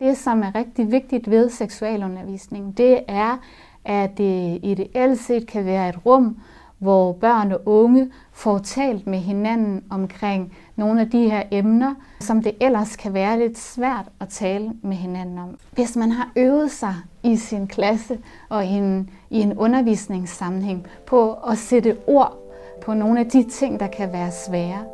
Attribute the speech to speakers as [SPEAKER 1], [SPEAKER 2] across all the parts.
[SPEAKER 1] Det, som er rigtig vigtigt ved seksualundervisning, det er, at det ideelt set kan være et rum, hvor børn og unge får talt med hinanden omkring nogle af de her emner, som det ellers kan være lidt svært at tale med hinanden om. Hvis man har øvet sig i sin klasse og i en, i en undervisningssammenhæng på at sætte ord på nogle af de ting, der kan være svære,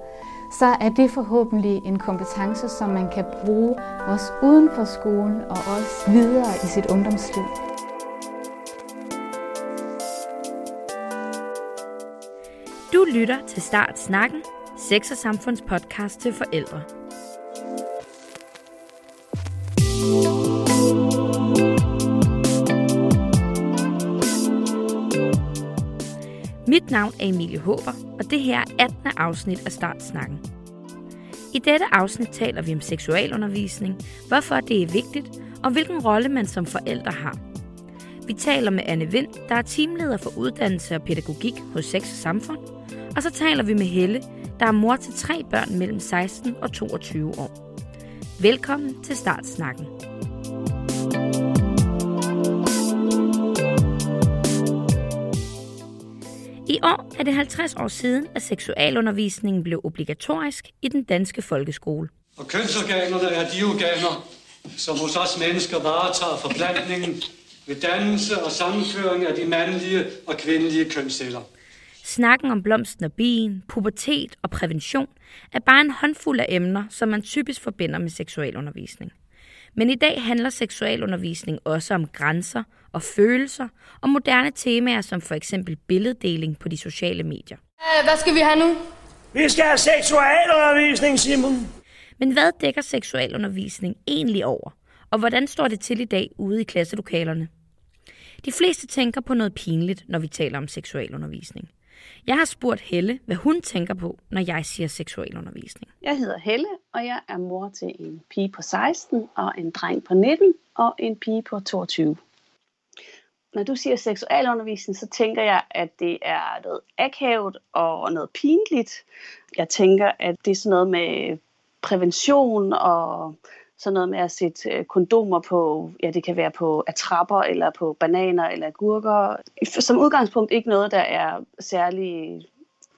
[SPEAKER 1] så er det forhåbentlig en kompetence, som man kan bruge også uden for skolen og også videre i sit ungdomsliv.
[SPEAKER 2] Du lytter til Start Snakken, Sex og Samfunds podcast til forældre. Mit navn er Emilie Håber, og det her er 18. afsnit af Startsnakken. I dette afsnit taler vi om seksualundervisning, hvorfor det er vigtigt, og hvilken rolle man som forældre har. Vi taler med Anne Vind, der er teamleder for uddannelse og pædagogik hos Sex og Samfund, og så taler vi med Helle, der er mor til tre børn mellem 16 og 22 år. Velkommen til Startsnakken. I år er det 50 år siden, at seksualundervisningen blev obligatorisk i den danske folkeskole.
[SPEAKER 3] Og kønsorganerne er de organer, som hos os mennesker varetager forplantningen ved dannelse og sammenføring af de mandlige og kvindelige kønsceller.
[SPEAKER 2] Snakken om blomsten og bien, pubertet og prævention er bare en håndfuld af emner, som man typisk forbinder med seksualundervisning. Men i dag handler seksualundervisning også om grænser og følelser og moderne temaer som for eksempel billeddeling på de sociale medier.
[SPEAKER 4] Hvad skal vi have nu?
[SPEAKER 5] Vi skal have seksualundervisning, Simon.
[SPEAKER 2] Men hvad dækker seksualundervisning egentlig over? Og hvordan står det til i dag ude i klasselokalerne? De fleste tænker på noget pinligt, når vi taler om seksualundervisning. Jeg har spurgt Helle, hvad hun tænker på, når jeg siger seksualundervisning.
[SPEAKER 6] Jeg hedder Helle, og jeg er mor til en pige på 16 og en dreng på 19 og en pige på 22. Når du siger seksualundervisning, så tænker jeg, at det er noget akavet og noget pinligt. Jeg tænker, at det er sådan noget med prævention og sådan noget med at sætte øh, kondomer på, ja det kan være på atrapper eller på bananer eller gurker. Som udgangspunkt ikke noget, der er særlig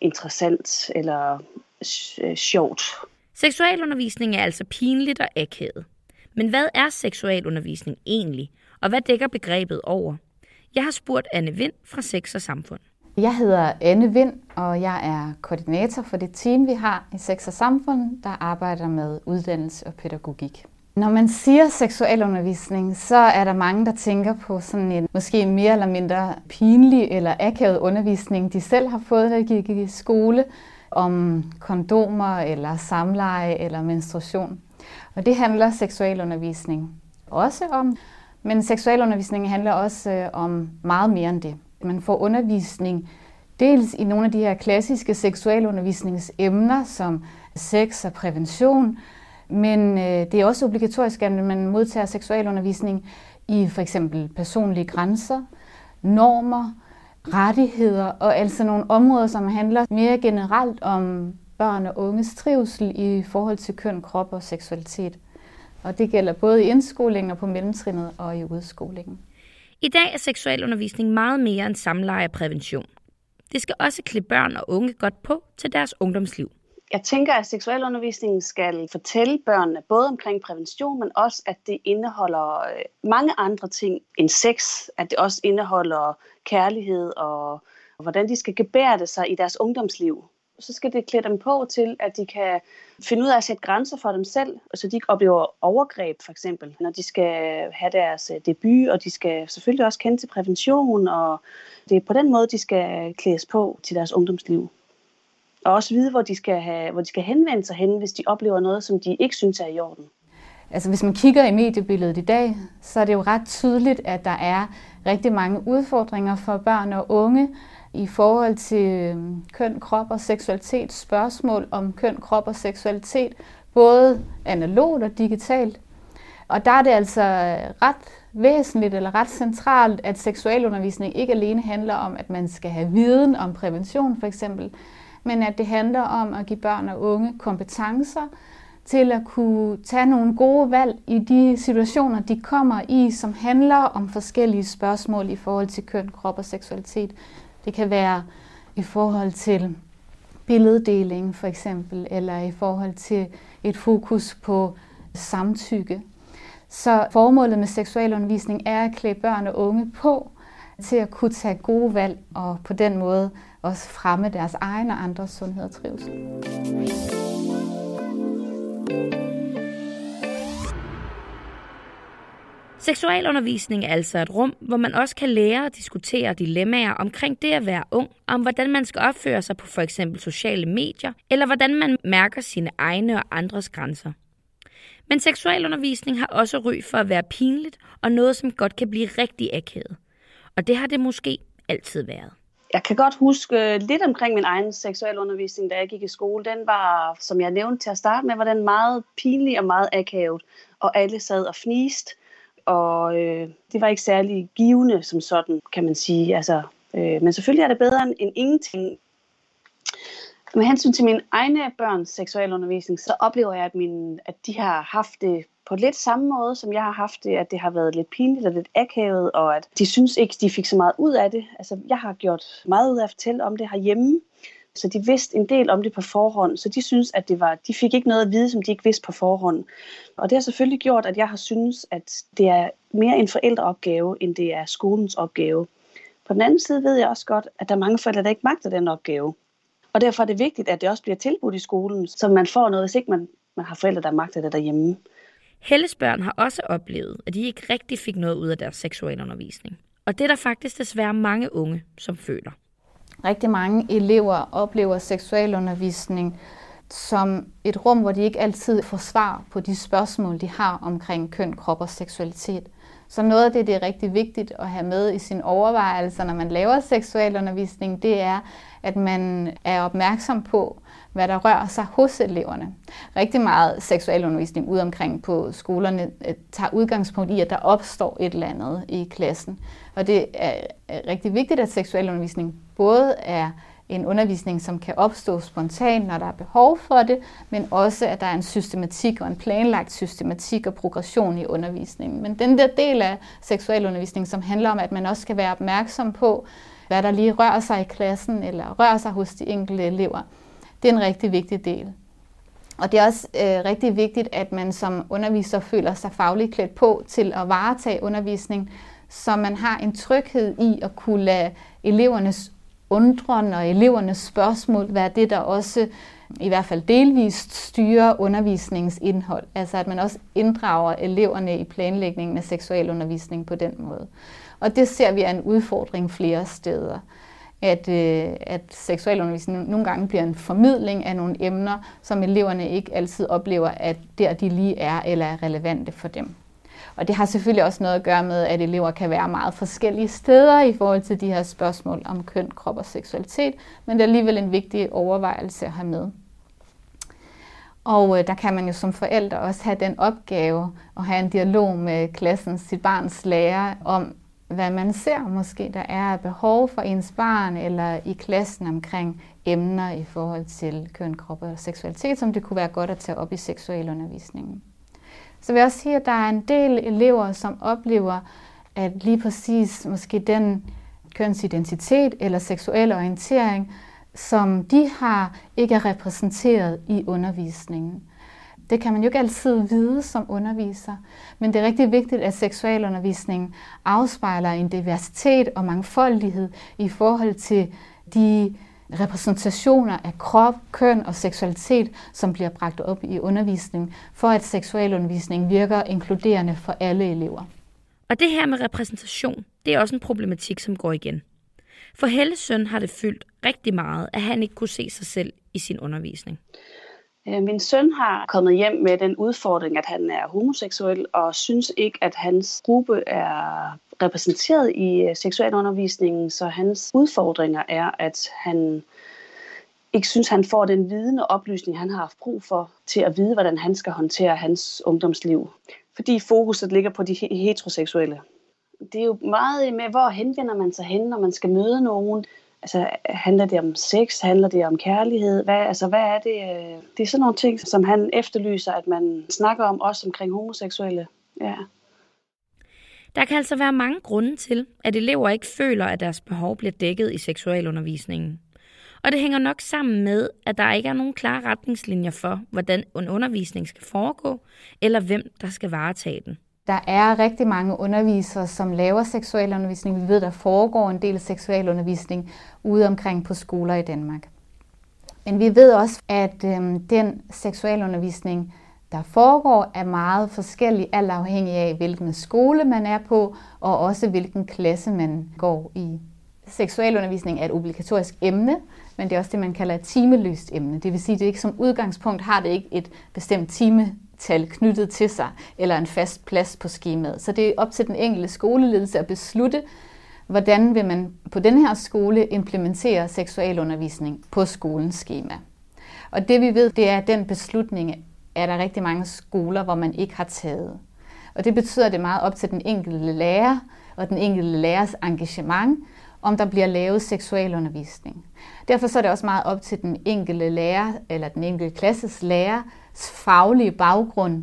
[SPEAKER 6] interessant eller øh, sjovt.
[SPEAKER 2] Seksualundervisning er altså pinligt og akavet. Men hvad er seksualundervisning egentlig, og hvad dækker begrebet over? Jeg har spurgt Anne Vind fra Sex og Samfund.
[SPEAKER 1] Jeg hedder Anne Vind, og jeg er koordinator for det team, vi har i Sex og Samfund, der arbejder med uddannelse og pædagogik. Når man siger seksualundervisning, så er der mange, der tænker på sådan en måske mere eller mindre pinlig eller akavet undervisning, de selv har fået, da de gik i skole, om kondomer eller samleje eller menstruation. Og det handler seksualundervisning også om. Men seksualundervisning handler også øh, om meget mere end det. Man får undervisning dels i nogle af de her klassiske seksualundervisningsemner, som sex og prævention, men øh, det er også obligatorisk, at man modtager seksualundervisning i for eksempel personlige grænser, normer, rettigheder og altså nogle områder, som handler mere generelt om børn og unges trivsel i forhold til køn, krop og seksualitet. Og det gælder både i indskolingen og på mellemtrinnet og i udskolingen.
[SPEAKER 2] I dag er seksualundervisning meget mere end samleje og prævention. Det skal også klæde børn og unge godt på til deres ungdomsliv.
[SPEAKER 6] Jeg tænker, at seksualundervisningen skal fortælle børnene både omkring prævention, men også, at det indeholder øh, mange andre ting end sex. At det også indeholder kærlighed og hvordan de skal gebære det sig i deres ungdomsliv så skal det klæde dem på til, at de kan finde ud af at sætte grænser for dem selv, så de ikke oplever overgreb for eksempel, når de skal have deres øh, debut, og de skal selvfølgelig også kende til prævention, og det er på den måde, de skal klædes på til deres ungdomsliv. Og også vide, hvor de skal, have, hvor de skal henvende sig hen, hvis de oplever noget, som de ikke synes er i orden.
[SPEAKER 1] Altså hvis man kigger i mediebilledet i dag, så er det jo ret tydeligt, at der er rigtig mange udfordringer for børn og unge, i forhold til øhm, køn, krop og seksualitet, spørgsmål om køn, krop og seksualitet, både analogt og digitalt. Og der er det altså øh, ret væsentligt eller ret centralt, at seksualundervisning ikke alene handler om, at man skal have viden om prævention for eksempel, men at det handler om at give børn og unge kompetencer til at kunne tage nogle gode valg i de situationer, de kommer i, som handler om forskellige spørgsmål i forhold til køn, krop og seksualitet. Det kan være i forhold til billeddeling for eksempel, eller i forhold til et fokus på samtykke. Så formålet med seksualundervisning er at klæde børn og unge på til at kunne tage gode valg og på den måde også fremme deres egen og andres sundhed og trivsel.
[SPEAKER 2] Seksualundervisning er altså et rum, hvor man også kan lære at diskutere dilemmaer omkring det at være ung, om hvordan man skal opføre sig på for eksempel sociale medier, eller hvordan man mærker sine egne og andres grænser. Men seksualundervisning har også ry for at være pinligt, og noget, som godt kan blive rigtig akavet. Og det har det måske altid været.
[SPEAKER 6] Jeg kan godt huske øh, lidt omkring min egen seksualundervisning, da jeg gik i skole. Den var, som jeg nævnte til at starte med, var den meget pinlig og meget akavet. Og alle sad og fniste og øh, det var ikke særlig givende som sådan, kan man sige. Altså, øh, men selvfølgelig er det bedre end, end ingenting. Med hensyn til mine egne børns seksualundervisning, så oplever jeg, at, min, at de har haft det på lidt samme måde, som jeg har haft det, at det har været lidt pinligt og lidt akavet, og at de synes ikke, de fik så meget ud af det. Altså, jeg har gjort meget ud af at fortælle om det herhjemme, så de vidste en del om det på forhånd, så de synes, at det var, de fik ikke noget at vide, som de ikke vidste på forhånd. Og det har selvfølgelig gjort, at jeg har synes, at det er mere en forældreopgave, end det er skolens opgave. På den anden side ved jeg også godt, at der er mange forældre, der ikke magter den opgave. Og derfor er det vigtigt, at det også bliver tilbudt i skolen, så man får noget, hvis ikke man, man har forældre, der magter det derhjemme.
[SPEAKER 2] Helles børn har også oplevet, at de ikke rigtig fik noget ud af deres seksualundervisning. Og det er der faktisk desværre mange unge, som føler.
[SPEAKER 1] Rigtig mange elever oplever seksualundervisning som et rum, hvor de ikke altid får svar på de spørgsmål, de har omkring køn, krop og seksualitet. Så noget af det, det er rigtig vigtigt at have med i sine overvejelser, når man laver seksualundervisning, det er, at man er opmærksom på, hvad der rører sig hos eleverne. Rigtig meget seksualundervisning ud omkring på skolerne øh, tager udgangspunkt i, at der opstår et eller andet i klassen. Og det er rigtig vigtigt, at seksualundervisning både er en undervisning, som kan opstå spontant, når der er behov for det, men også, at der er en systematik og en planlagt systematik og progression i undervisningen. Men den der del af seksualundervisning, som handler om, at man også skal være opmærksom på, hvad der lige rører sig i klassen eller rører sig hos de enkelte elever, det er en rigtig vigtig del. Og det er også øh, rigtig vigtigt, at man som underviser føler sig fagligt klædt på til at varetage undervisning, så man har en tryghed i at kunne lade elevernes undren og elevernes spørgsmål være det, der også i hvert fald delvist styrer undervisningens indhold. Altså at man også inddrager eleverne i planlægningen af seksualundervisning på den måde. Og det ser vi er en udfordring flere steder at, øh, at seksualundervisning nogle gange bliver en formidling af nogle emner, som eleverne ikke altid oplever, at der de lige er eller er relevante for dem. Og det har selvfølgelig også noget at gøre med, at elever kan være meget forskellige steder i forhold til de her spørgsmål om køn, krop og seksualitet, men det er alligevel en vigtig overvejelse at have med. Og øh, der kan man jo som forældre også have den opgave at have en dialog med klassens, sit barns lærer, om hvad man ser måske, der er behov for ens barn eller i klassen omkring emner i forhold til køn, krop og seksualitet, som det kunne være godt at tage op i seksualundervisningen. Så vil jeg også sige, at der er en del elever, som oplever, at lige præcis måske den kønsidentitet eller seksuel orientering, som de har, ikke er repræsenteret i undervisningen. Det kan man jo ikke altid vide som underviser, men det er rigtig vigtigt, at seksualundervisningen afspejler en diversitet og mangfoldighed i forhold til de repræsentationer af krop, køn og seksualitet, som bliver bragt op i undervisningen, for at seksualundervisning virker inkluderende for alle elever.
[SPEAKER 2] Og det her med repræsentation, det er også en problematik, som går igen. For Helles søn har det fyldt rigtig meget, at han ikke kunne se sig selv i sin undervisning.
[SPEAKER 6] Øh, min søn har kommet hjem med den udfordring, at han er homoseksuel, og synes ikke, at hans gruppe er repræsenteret i øh, seksualundervisningen, så hans udfordringer er, at han ikke synes, han får den viden og oplysning, han har haft brug for, til at vide, hvordan han skal håndtere hans ungdomsliv. Fordi fokuset ligger på de heteroseksuelle. Det er jo meget med, hvor henvender man sig hen, når man skal møde nogen. Altså, handler det om sex? Handler det om kærlighed? Hvad, altså, hvad er det? Øh, det er sådan nogle ting, som han efterlyser, at man snakker om, også omkring homoseksuelle. Ja.
[SPEAKER 2] Der kan altså være mange grunde til, at elever ikke føler, at deres behov bliver dækket i seksualundervisningen. Og det hænger nok sammen med, at der ikke er nogen klare retningslinjer for, hvordan en undervisning skal foregå, eller hvem der skal varetage den.
[SPEAKER 1] Der er rigtig mange undervisere, som laver seksualundervisning. Vi ved, der foregår en del seksualundervisning ude omkring på skoler i Danmark. Men vi ved også, at øh, den seksualundervisning, der foregår, er meget forskellig, alt afhængig af, hvilken skole man er på, og også hvilken klasse man går i. Seksualundervisning er et obligatorisk emne, men det er også det, man kalder et timeløst emne. Det vil sige, at det ikke som udgangspunkt har det ikke et bestemt time tal knyttet til sig, eller en fast plads på skemaet. Så det er op til den enkelte skoleledelse at beslutte, hvordan vil man på den her skole implementere seksualundervisning på skolens skema. Og det vi ved, det er, at den beslutning er der rigtig mange skoler, hvor man ikke har taget. Og det betyder, at det er meget op til den enkelte lærer og den enkelte lærers engagement, om der bliver lavet seksualundervisning. Derfor så er det også meget op til den enkelte lærer eller den enkelte klasses lærer faglige baggrund,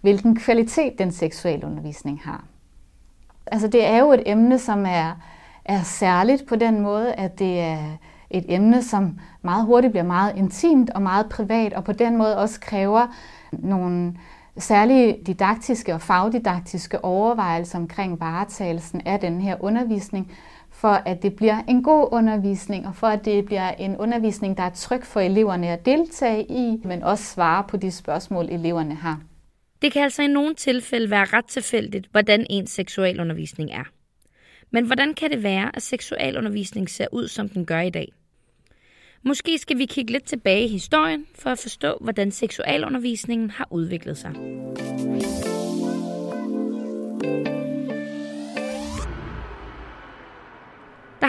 [SPEAKER 1] hvilken kvalitet den seksualundervisning har. Altså det er jo et emne, som er, er særligt på den måde, at det er et emne, som meget hurtigt bliver meget intimt og meget privat, og på den måde også kræver nogle særlige didaktiske og fagdidaktiske overvejelser omkring varetagelsen af den her undervisning, for at det bliver en god undervisning, og for at det bliver en undervisning, der er tryg for eleverne at deltage i, men også svare på de spørgsmål, eleverne har.
[SPEAKER 2] Det kan altså i nogle tilfælde være ret tilfældigt, hvordan ens seksualundervisning er. Men hvordan kan det være, at seksualundervisning ser ud, som den gør i dag? Måske skal vi kigge lidt tilbage i historien for at forstå, hvordan seksualundervisningen har udviklet sig.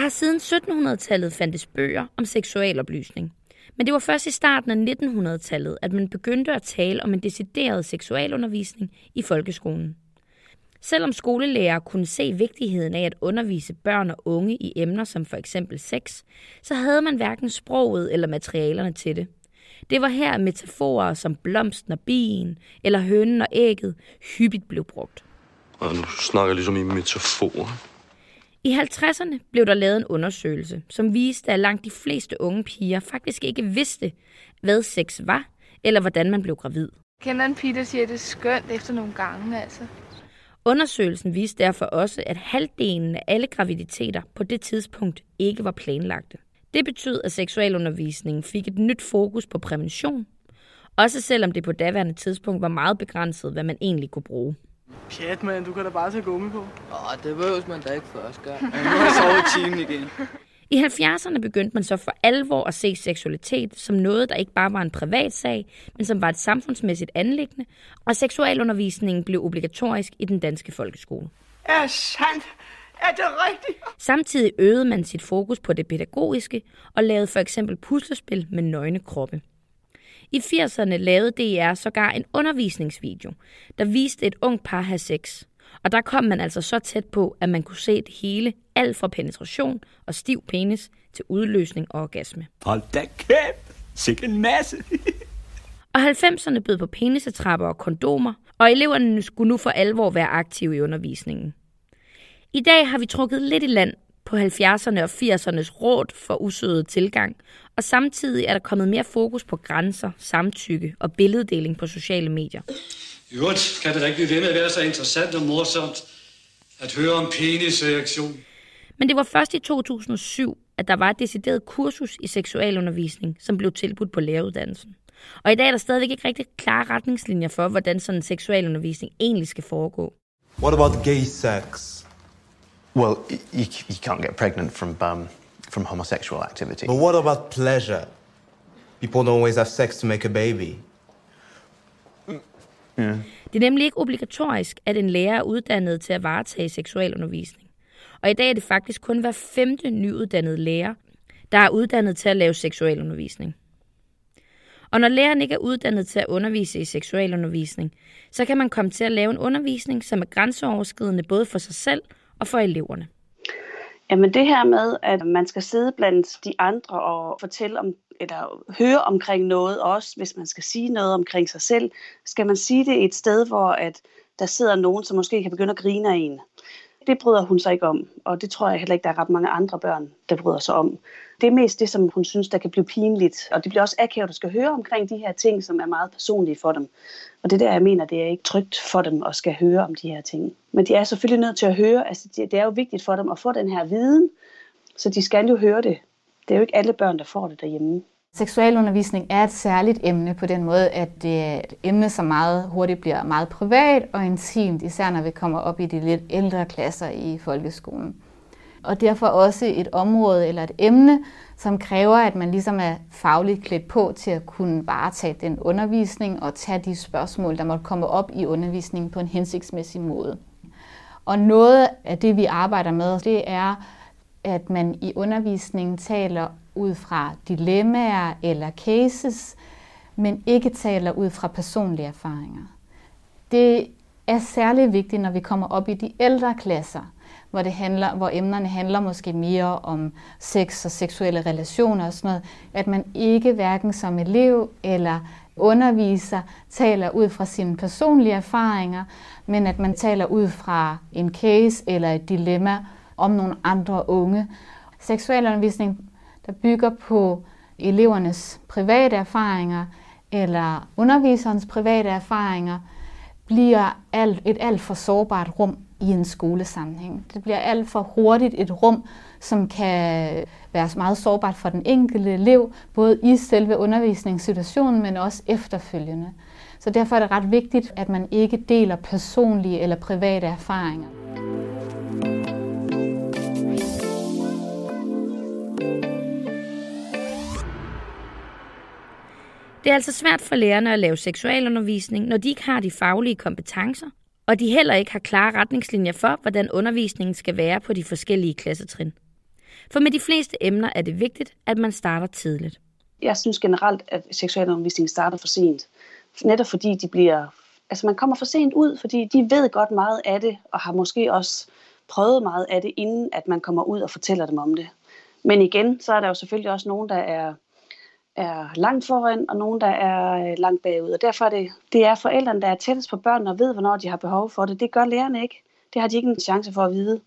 [SPEAKER 2] Har siden 1700-tallet fandtes bøger om seksualoplysning. Men det var først i starten af 1900-tallet, at man begyndte at tale om en decideret seksualundervisning i folkeskolen. Selvom skolelærer kunne se vigtigheden af at undervise børn og unge i emner som for eksempel sex, så havde man hverken sproget eller materialerne til det. Det var her metaforer som blomsten og bien eller hønen og ægget hyppigt blev brugt.
[SPEAKER 4] Og nu snakker jeg ligesom i metaforer.
[SPEAKER 2] I 50'erne blev der lavet en undersøgelse, som viste, at langt de fleste unge piger faktisk ikke vidste, hvad sex var, eller hvordan man blev gravid.
[SPEAKER 7] Kender en pige, der siger, at det er skønt efter nogle gange, altså.
[SPEAKER 2] Undersøgelsen viste derfor også, at halvdelen af alle graviditeter på det tidspunkt ikke var planlagte. Det betød, at seksualundervisningen fik et nyt fokus på prævention, også selvom det på daværende tidspunkt var meget begrænset, hvad man egentlig kunne bruge.
[SPEAKER 8] Pjat, mand, du kan da bare tage gummi på.
[SPEAKER 9] Åh, det behøves man da ikke første gang. nu har jeg sovet i timen igen.
[SPEAKER 2] I 70'erne begyndte man så for alvor at se seksualitet som noget, der ikke bare var en privat sag, men som var et samfundsmæssigt anlæggende, og seksualundervisningen blev obligatorisk i den danske folkeskole.
[SPEAKER 8] Er sandt? Er det rigtigt?
[SPEAKER 2] Samtidig øgede man sit fokus på det pædagogiske og lavede for eksempel puslespil med nøgne kroppe. I 80'erne lavede DR sågar en undervisningsvideo, der viste et ung par have sex. Og der kom man altså så tæt på, at man kunne se det hele, alt fra penetration og stiv penis til udløsning og orgasme.
[SPEAKER 5] Hold da kæft! Sikke en masse!
[SPEAKER 2] og 90'erne bød på penisetrapper og kondomer, og eleverne skulle nu for alvor være aktive i undervisningen. I dag har vi trukket lidt i land på 70'erne og 80'ernes råd for usødet tilgang, og samtidig er der kommet mere fokus på grænser, samtykke og billeddeling på sociale medier.
[SPEAKER 3] I øvrigt kan det da ikke blive ved med at være så interessant og morsomt at høre om penisreaktion.
[SPEAKER 2] Men det var først i 2007, at der var et decideret kursus i seksualundervisning, som blev tilbudt på læreruddannelsen. Og i dag er der stadigvæk ikke rigtig klare retningslinjer for, hvordan sådan en seksualundervisning egentlig skal foregå.
[SPEAKER 10] What about gay sex?
[SPEAKER 11] Well, you, you can't get pregnant from um, from homosexual activity.
[SPEAKER 10] But what about pleasure? People don't always have sex to make a baby.
[SPEAKER 2] Yeah. Det er nemlig ikke obligatorisk, at en lærer er uddannet til at varetage seksualundervisning. Og i dag er det faktisk kun hver femte nyuddannede lærer, der er uddannet til at lave seksualundervisning. Og når læreren ikke er uddannet til at undervise i seksualundervisning, så kan man komme til at lave en undervisning, som er grænseoverskridende både for sig selv og for eleverne.
[SPEAKER 6] Jamen det her med, at man skal sidde blandt de andre og fortælle om, eller høre omkring noget også, hvis man skal sige noget omkring sig selv, skal man sige det et sted, hvor at der sidder nogen, som måske kan begynde at grine af en. Det bryder hun sig ikke om, og det tror jeg heller ikke, der er ret mange andre børn, der bryder sig om. Det er mest det, som hun synes, der kan blive pinligt, og det bliver også akavet, at skal høre omkring de her ting, som er meget personlige for dem. Og det der, jeg mener, det er ikke trygt for dem at skal høre om de her ting. Men de er selvfølgelig nødt til at høre, altså det er jo vigtigt for dem at få den her viden, så de skal jo høre det. Det er jo ikke alle børn, der får det derhjemme.
[SPEAKER 1] Seksualundervisning er et særligt emne på den måde, at det er et emne, som meget hurtigt bliver meget privat og intimt, især når vi kommer op i de lidt ældre klasser i folkeskolen. Og derfor også et område eller et emne, som kræver, at man ligesom er fagligt klædt på til at kunne varetage den undervisning og tage de spørgsmål, der måtte komme op i undervisningen på en hensigtsmæssig måde. Og noget af det, vi arbejder med, det er, at man i undervisningen taler ud fra dilemmaer eller cases, men ikke taler ud fra personlige erfaringer. Det er særlig vigtigt, når vi kommer op i de ældre klasser, hvor, det handler, hvor emnerne handler måske mere om sex og seksuelle relationer og sådan noget, at man ikke hverken som elev eller underviser taler ud fra sine personlige erfaringer, men at man taler ud fra en case eller et dilemma om nogle andre unge. Seksualundervisning, der bygger på elevernes private erfaringer eller underviserens private erfaringer, bliver alt, et alt for sårbart rum i en skolesammenhæng. Det bliver alt for hurtigt et rum, som kan være meget sårbart for den enkelte elev, både i selve undervisningssituationen, men også efterfølgende. Så derfor er det ret vigtigt, at man ikke deler personlige eller private erfaringer.
[SPEAKER 2] Det er altså svært for lærerne at lave seksualundervisning, når de ikke har de faglige kompetencer, og de heller ikke har klare retningslinjer for, hvordan undervisningen skal være på de forskellige klassetrin. For med de fleste emner er det vigtigt, at man starter tidligt.
[SPEAKER 6] Jeg synes generelt, at seksualundervisningen starter for sent. Netop fordi de bliver, altså man kommer for sent ud, fordi de ved godt meget af det, og har måske også prøvet meget af det, inden at man kommer ud og fortæller dem om det. Men igen, så er der jo selvfølgelig også nogen, der er er langt foran, og nogen, der er øh, langt bagud. Og derfor er det, det er forældrene, der er tættest på børnene og ved, hvornår de har behov for det. Det gør lærerne ikke. Det har de ikke en chance for at vide.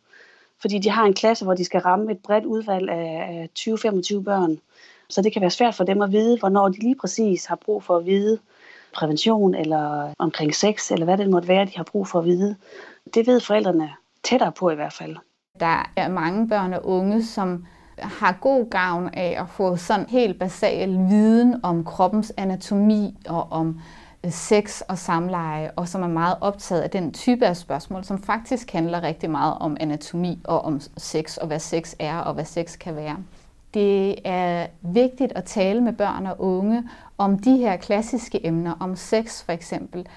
[SPEAKER 6] Fordi de har en klasse, hvor de skal ramme et bredt udvalg af 20-25 børn. Så det kan være svært for dem at vide, hvornår de lige præcis har brug for at vide prævention eller omkring sex, eller hvad det måtte være, de har brug for at vide. Det ved forældrene tættere på i hvert fald.
[SPEAKER 1] Der er mange børn og unge, som har god gavn af at få sådan helt basal viden om kroppens anatomi og om øh, sex og samleje, og som er meget optaget af den type af spørgsmål, som faktisk handler rigtig meget om anatomi og om sex, og hvad sex er, og hvad sex kan være. Det er vigtigt at tale med børn og unge om de her klassiske emner, om sex for eksempel,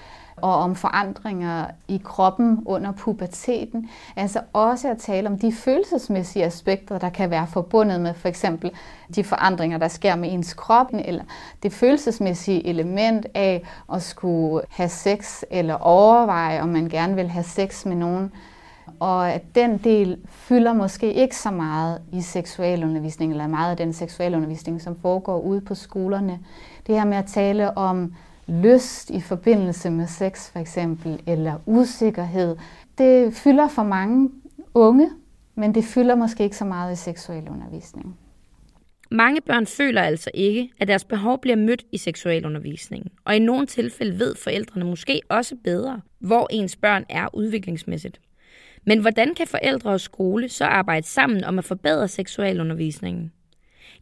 [SPEAKER 1] og om forandringer i kroppen under puberteten. Altså også at tale om de følelsesmæssige aspekter, der kan være forbundet med for eksempel de forandringer, der sker med ens krop, eller det følelsesmæssige element af at skulle have sex, eller overveje, om man gerne vil have sex med nogen. Og at den del fylder måske ikke så meget i seksualundervisning, eller meget af den seksualundervisning, som foregår ude på skolerne. Det her med at tale om lyst i forbindelse med sex for eksempel, eller usikkerhed, det fylder for mange unge, men det fylder måske ikke så meget i seksuel undervisning.
[SPEAKER 2] Mange børn føler altså ikke, at deres behov bliver mødt i seksualundervisningen, og i nogle tilfælde ved forældrene måske også bedre, hvor ens børn er udviklingsmæssigt. Men hvordan kan forældre og skole så arbejde sammen om at forbedre seksualundervisningen?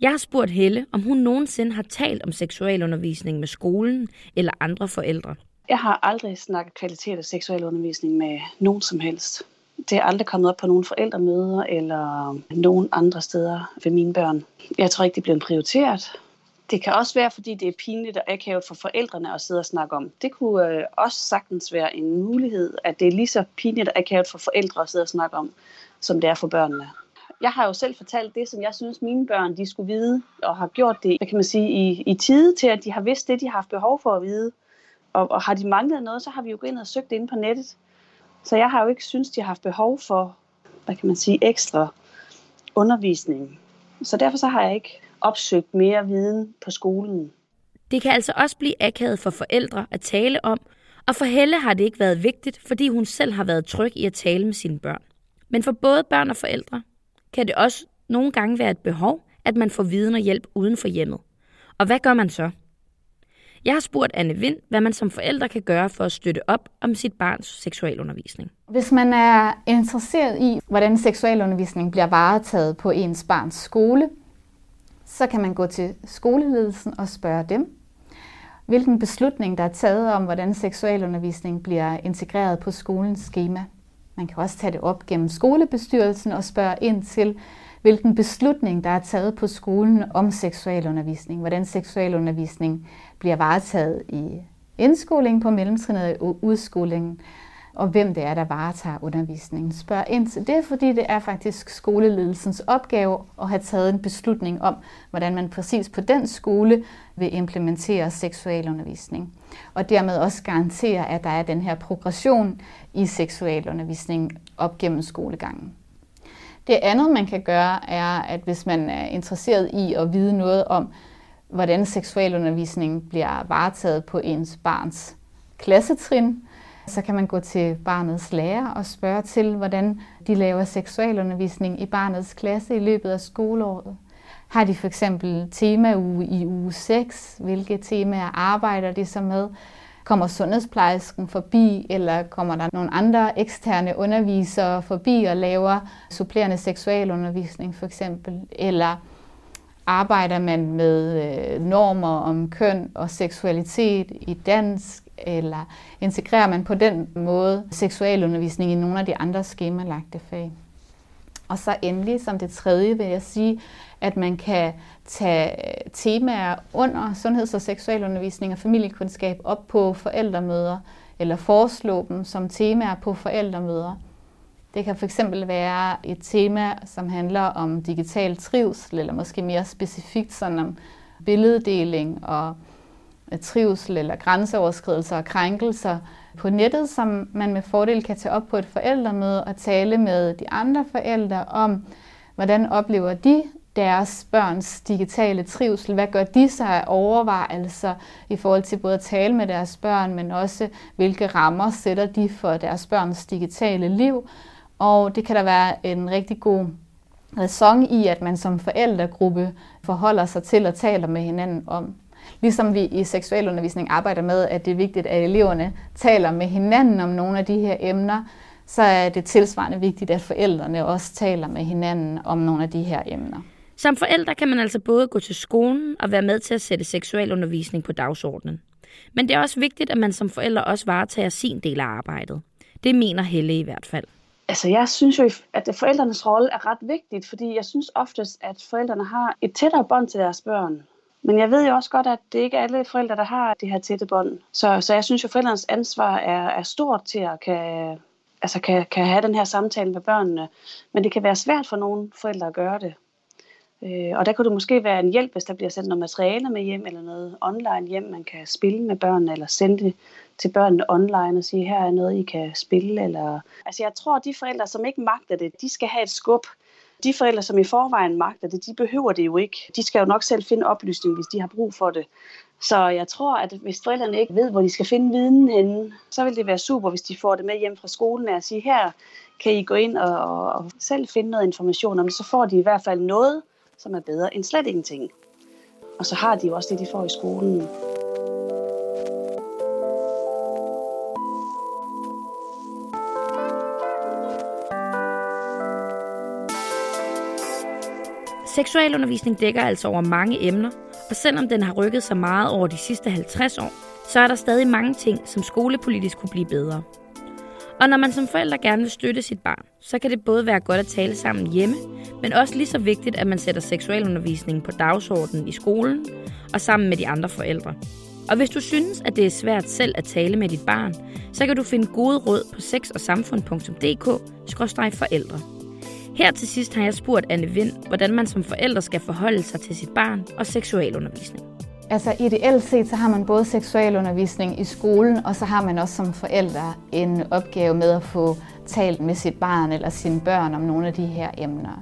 [SPEAKER 2] Jeg har spurgt Helle, om hun nogensinde har talt om seksualundervisning med skolen eller andre forældre.
[SPEAKER 6] Jeg har aldrig snakket kvalitet af seksualundervisning med nogen som helst. Det er aldrig kommet op på nogen forældremøder eller nogen andre steder ved mine børn. Jeg tror ikke, det bliver prioriteret. Det kan også være, fordi det er pinligt og akavet for forældrene at sidde og snakke om. Det kunne øh, også sagtens være en mulighed, at det er lige så pinligt og akavet for forældre at sidde og snakke om, som det er for børnene jeg har jo selv fortalt det, som jeg synes, mine børn de skulle vide, og har gjort det, hvad kan man sige, i, i tide til, at de har vidst det, de har haft behov for at vide. Og, og har de manglet noget, så har vi jo gået ind og søgt ind på nettet. Så jeg har jo ikke synes, de har haft behov for, hvad kan man sige, ekstra undervisning. Så derfor så har jeg ikke opsøgt mere viden på skolen.
[SPEAKER 2] Det kan altså også blive akavet for forældre at tale om, og for Helle har det ikke været vigtigt, fordi hun selv har været tryg i at tale med sine børn. Men for både børn og forældre kan det også nogle gange være et behov, at man får viden og hjælp uden for hjemmet. Og hvad gør man så? Jeg har spurgt Anne Vind, hvad man som forældre kan gøre for at støtte op om sit barns seksualundervisning.
[SPEAKER 1] Hvis man er interesseret i, hvordan seksualundervisning bliver varetaget på ens barns skole, så kan man gå til skoleledelsen og spørge dem, hvilken beslutning der er taget om, hvordan seksualundervisning bliver integreret på skolens schema. Man kan også tage det op gennem skolebestyrelsen og spørge ind til, hvilken beslutning der er taget på skolen om seksualundervisning, hvordan seksualundervisning bliver varetaget i indskolingen på mellemtrinnet og udskolingen, og hvem det er, der varetager undervisningen. Spørg ind til det, fordi det er faktisk skoleledelsens opgave at have taget en beslutning om, hvordan man præcis på den skole vil implementere seksualundervisning. Og dermed også garantere, at der er den her progression i seksualundervisning op gennem skolegangen. Det andet, man kan gøre, er, at hvis man er interesseret i at vide noget om, hvordan seksualundervisning bliver varetaget på ens barns klassetrin, så kan man gå til barnets lærer og spørge til, hvordan de laver seksualundervisning i barnets klasse i løbet af skoleåret. Har de for eksempel temauge i uge 6? Hvilke temaer arbejder de så med? Kommer sundhedsplejersken forbi, eller kommer der nogle andre eksterne undervisere forbi og laver supplerende seksualundervisning for eksempel? Eller arbejder man med øh, normer om køn og seksualitet i dansk, eller integrerer man på den måde seksualundervisning i nogle af de andre skemalagte fag? Og så endelig, som det tredje, vil jeg sige, at man kan tage temaer under sundheds- og seksualundervisning og familiekundskab op på forældremøder, eller foreslå dem som temaer på forældremøder. Det kan fx være et tema, som handler om digital trivsel, eller måske mere specifikt sådan om billeddeling og øh, trivsel eller grænseoverskridelser og krænkelser på nettet, som man med fordel kan tage op på et forældremøde og tale med de andre forældre om, hvordan oplever de deres børns digitale trivsel? Hvad gør de sig af overvejelser i forhold til både at tale med deres børn, men også hvilke rammer sætter de for deres børns digitale liv? Og det kan der være en rigtig god ræson i, at man som forældregruppe forholder sig til og taler med hinanden om. Ligesom vi i seksualundervisning arbejder med, at det er vigtigt, at eleverne taler med hinanden om nogle af de her emner, så er det tilsvarende vigtigt, at forældrene også taler med hinanden om nogle af de her emner.
[SPEAKER 2] Som forældre kan man altså både gå til skolen og være med til at sætte seksualundervisning på dagsordenen. Men det er også vigtigt, at man som forældre også varetager sin del af arbejdet. Det mener Helle i hvert fald.
[SPEAKER 6] Altså jeg synes jo, at forældrenes rolle er ret vigtigt, fordi jeg synes oftest, at forældrene har et tættere bånd til deres børn. Men jeg ved jo også godt, at det ikke er alle forældre, der har det her tætte bånd. Så, så jeg synes jo, at forældrenes ansvar er, er stort til at kan, altså kan, kan have den her samtale med børnene. Men det kan være svært for nogle forældre at gøre det. Øh, og der kunne det måske være en hjælp, hvis der bliver sendt noget materiale med hjem, eller noget online hjem, man kan spille med børnene, eller sende det til børnene online og sige, her er noget, I kan spille. Eller... Altså jeg tror, at de forældre, som ikke magter det, de skal have et skub. De forældre, som i forvejen magter det, de behøver det jo ikke. De skal jo nok selv finde oplysning, hvis de har brug for det. Så jeg tror, at hvis forældrene ikke ved, hvor de skal finde viden henne, så vil det være super, hvis de får det med hjem fra skolen og sige, her kan I gå ind og, og, selv finde noget information om det. Så får de i hvert fald noget, som er bedre end slet ingenting. Og så har de jo også det, de får i skolen.
[SPEAKER 2] Seksualundervisning dækker altså over mange emner, og selvom den har rykket sig meget over de sidste 50 år, så er der stadig mange ting, som skolepolitisk kunne blive bedre. Og når man som forældre gerne vil støtte sit barn, så kan det både være godt at tale sammen hjemme, men også lige så vigtigt, at man sætter seksualundervisningen på dagsordenen i skolen og sammen med de andre forældre. Og hvis du synes, at det er svært selv at tale med dit barn, så kan du finde gode råd på sexogsamfund.dk-forældre. Her til sidst har jeg spurgt Anne Vind, hvordan man som forældre skal forholde sig til sit barn og seksualundervisning.
[SPEAKER 1] Altså ideelt set, så har man både seksualundervisning i skolen, og så har man også som forældre en opgave med at få talt med sit barn eller sine børn om nogle af de her emner.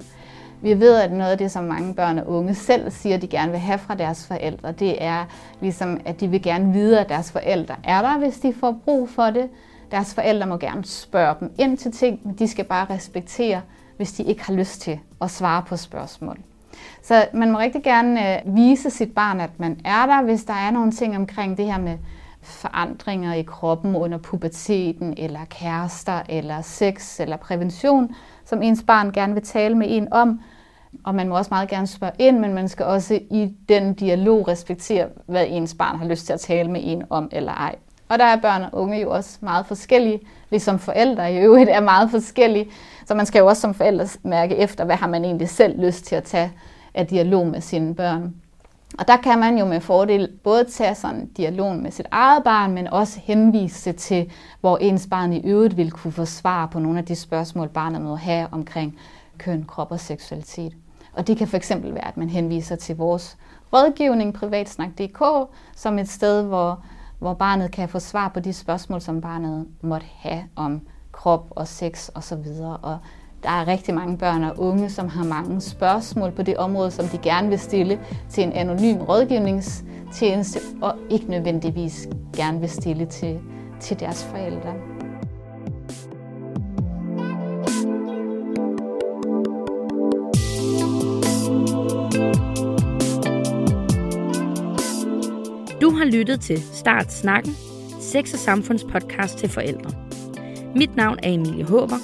[SPEAKER 1] Vi ved, at noget af det, som mange børn og unge selv siger, de gerne vil have fra deres forældre, det er ligesom, at de vil gerne vide, at deres forældre er der, hvis de får brug for det. Deres forældre må gerne spørge dem ind til ting, men de skal bare respektere, hvis de ikke har lyst til at svare på spørgsmål. Så man må rigtig gerne øh, vise sit barn, at man er der, hvis der er nogle ting omkring det her med forandringer i kroppen under puberteten, eller kærester, eller sex, eller prævention, som ens barn gerne vil tale med en om. Og man må også meget gerne spørge ind, men man skal også i den dialog respektere, hvad ens barn har lyst til at tale med en om eller ej. Og der er børn og unge jo også meget forskellige, ligesom forældre i øvrigt er meget forskellige. Så man skal jo også som forældre mærke efter, hvad har man egentlig selv lyst til at tage af dialog med sine børn. Og der kan man jo med fordel både tage sådan en dialog med sit eget barn, men også henvise til, hvor ens barn i øvrigt vil kunne få svar på nogle af de spørgsmål, barnet må have omkring køn, krop og seksualitet. Og det kan fx være, at man henviser til vores rådgivning privatsnak.dk som et sted, hvor, hvor barnet kan få svar på de spørgsmål, som barnet måtte have om krop og sex osv. Og der er rigtig mange børn og unge, som har mange spørgsmål på det område, som de gerne vil stille til en anonym rådgivningstjeneste, og ikke nødvendigvis gerne vil stille til, til deres forældre.
[SPEAKER 2] Har lyttet til Start Snakken, sex- og samfundspodcast til forældre. Mit navn er Emilie Håber,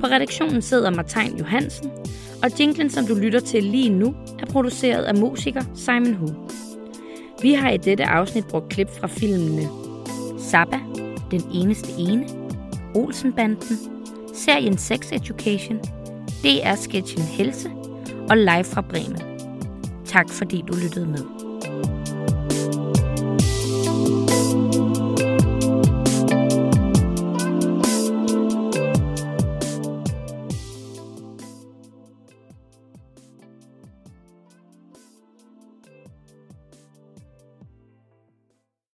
[SPEAKER 2] på redaktionen sidder Martin Johansen, og jinglen, som du lytter til lige nu, er produceret af musiker Simon Hu. Vi har i dette afsnit brugt klip fra filmene Saba, Den Eneste Ene, Olsenbanden, serien Sex Education, DR-sketchen Helse og Live fra Bremen. Tak fordi du lyttede med.